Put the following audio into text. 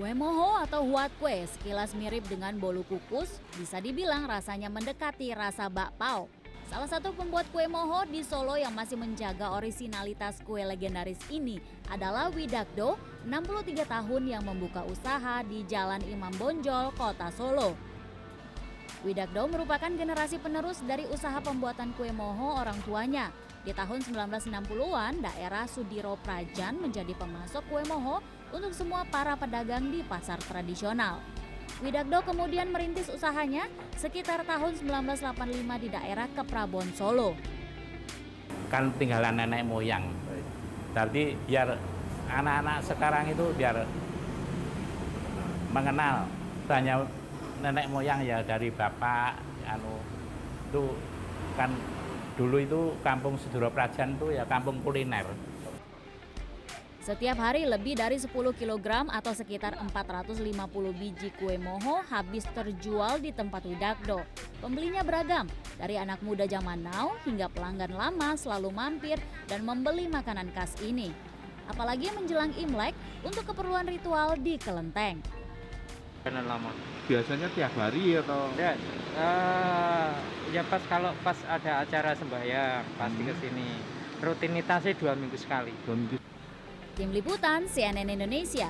Kue moho atau huat kue sekilas mirip dengan bolu kukus, bisa dibilang rasanya mendekati rasa bakpao. Salah satu pembuat kue moho di Solo yang masih menjaga orisinalitas kue legendaris ini adalah Widakdo, 63 tahun yang membuka usaha di Jalan Imam Bonjol, Kota Solo. Widakdo merupakan generasi penerus dari usaha pembuatan kue moho orang tuanya. Di tahun 1960-an, daerah Sudiro Prajan menjadi pemasok kue moho untuk semua para pedagang di pasar tradisional. Widakdo kemudian merintis usahanya sekitar tahun 1985 di daerah Keprabon Solo. Kan tinggalan nenek moyang. Jadi biar anak-anak sekarang itu biar mengenal tanya nenek moyang ya dari bapak anu itu kan dulu itu kampung Sudiro Prajan itu ya kampung kuliner. Setiap hari lebih dari 10 kg atau sekitar 450 biji kue moho habis terjual di tempat Widakdo. Pembelinya beragam, dari anak muda zaman now hingga pelanggan lama selalu mampir dan membeli makanan khas ini. Apalagi menjelang Imlek untuk keperluan ritual di Kelenteng. Lama. Biasanya tiap hari atau Ya, eh, ya pas kalau pas ada acara sembahyang pasti Hmm. ke sini. Rutinitasnya dua minggu sekali. dua minggu Tim Liputan CNN Indonesia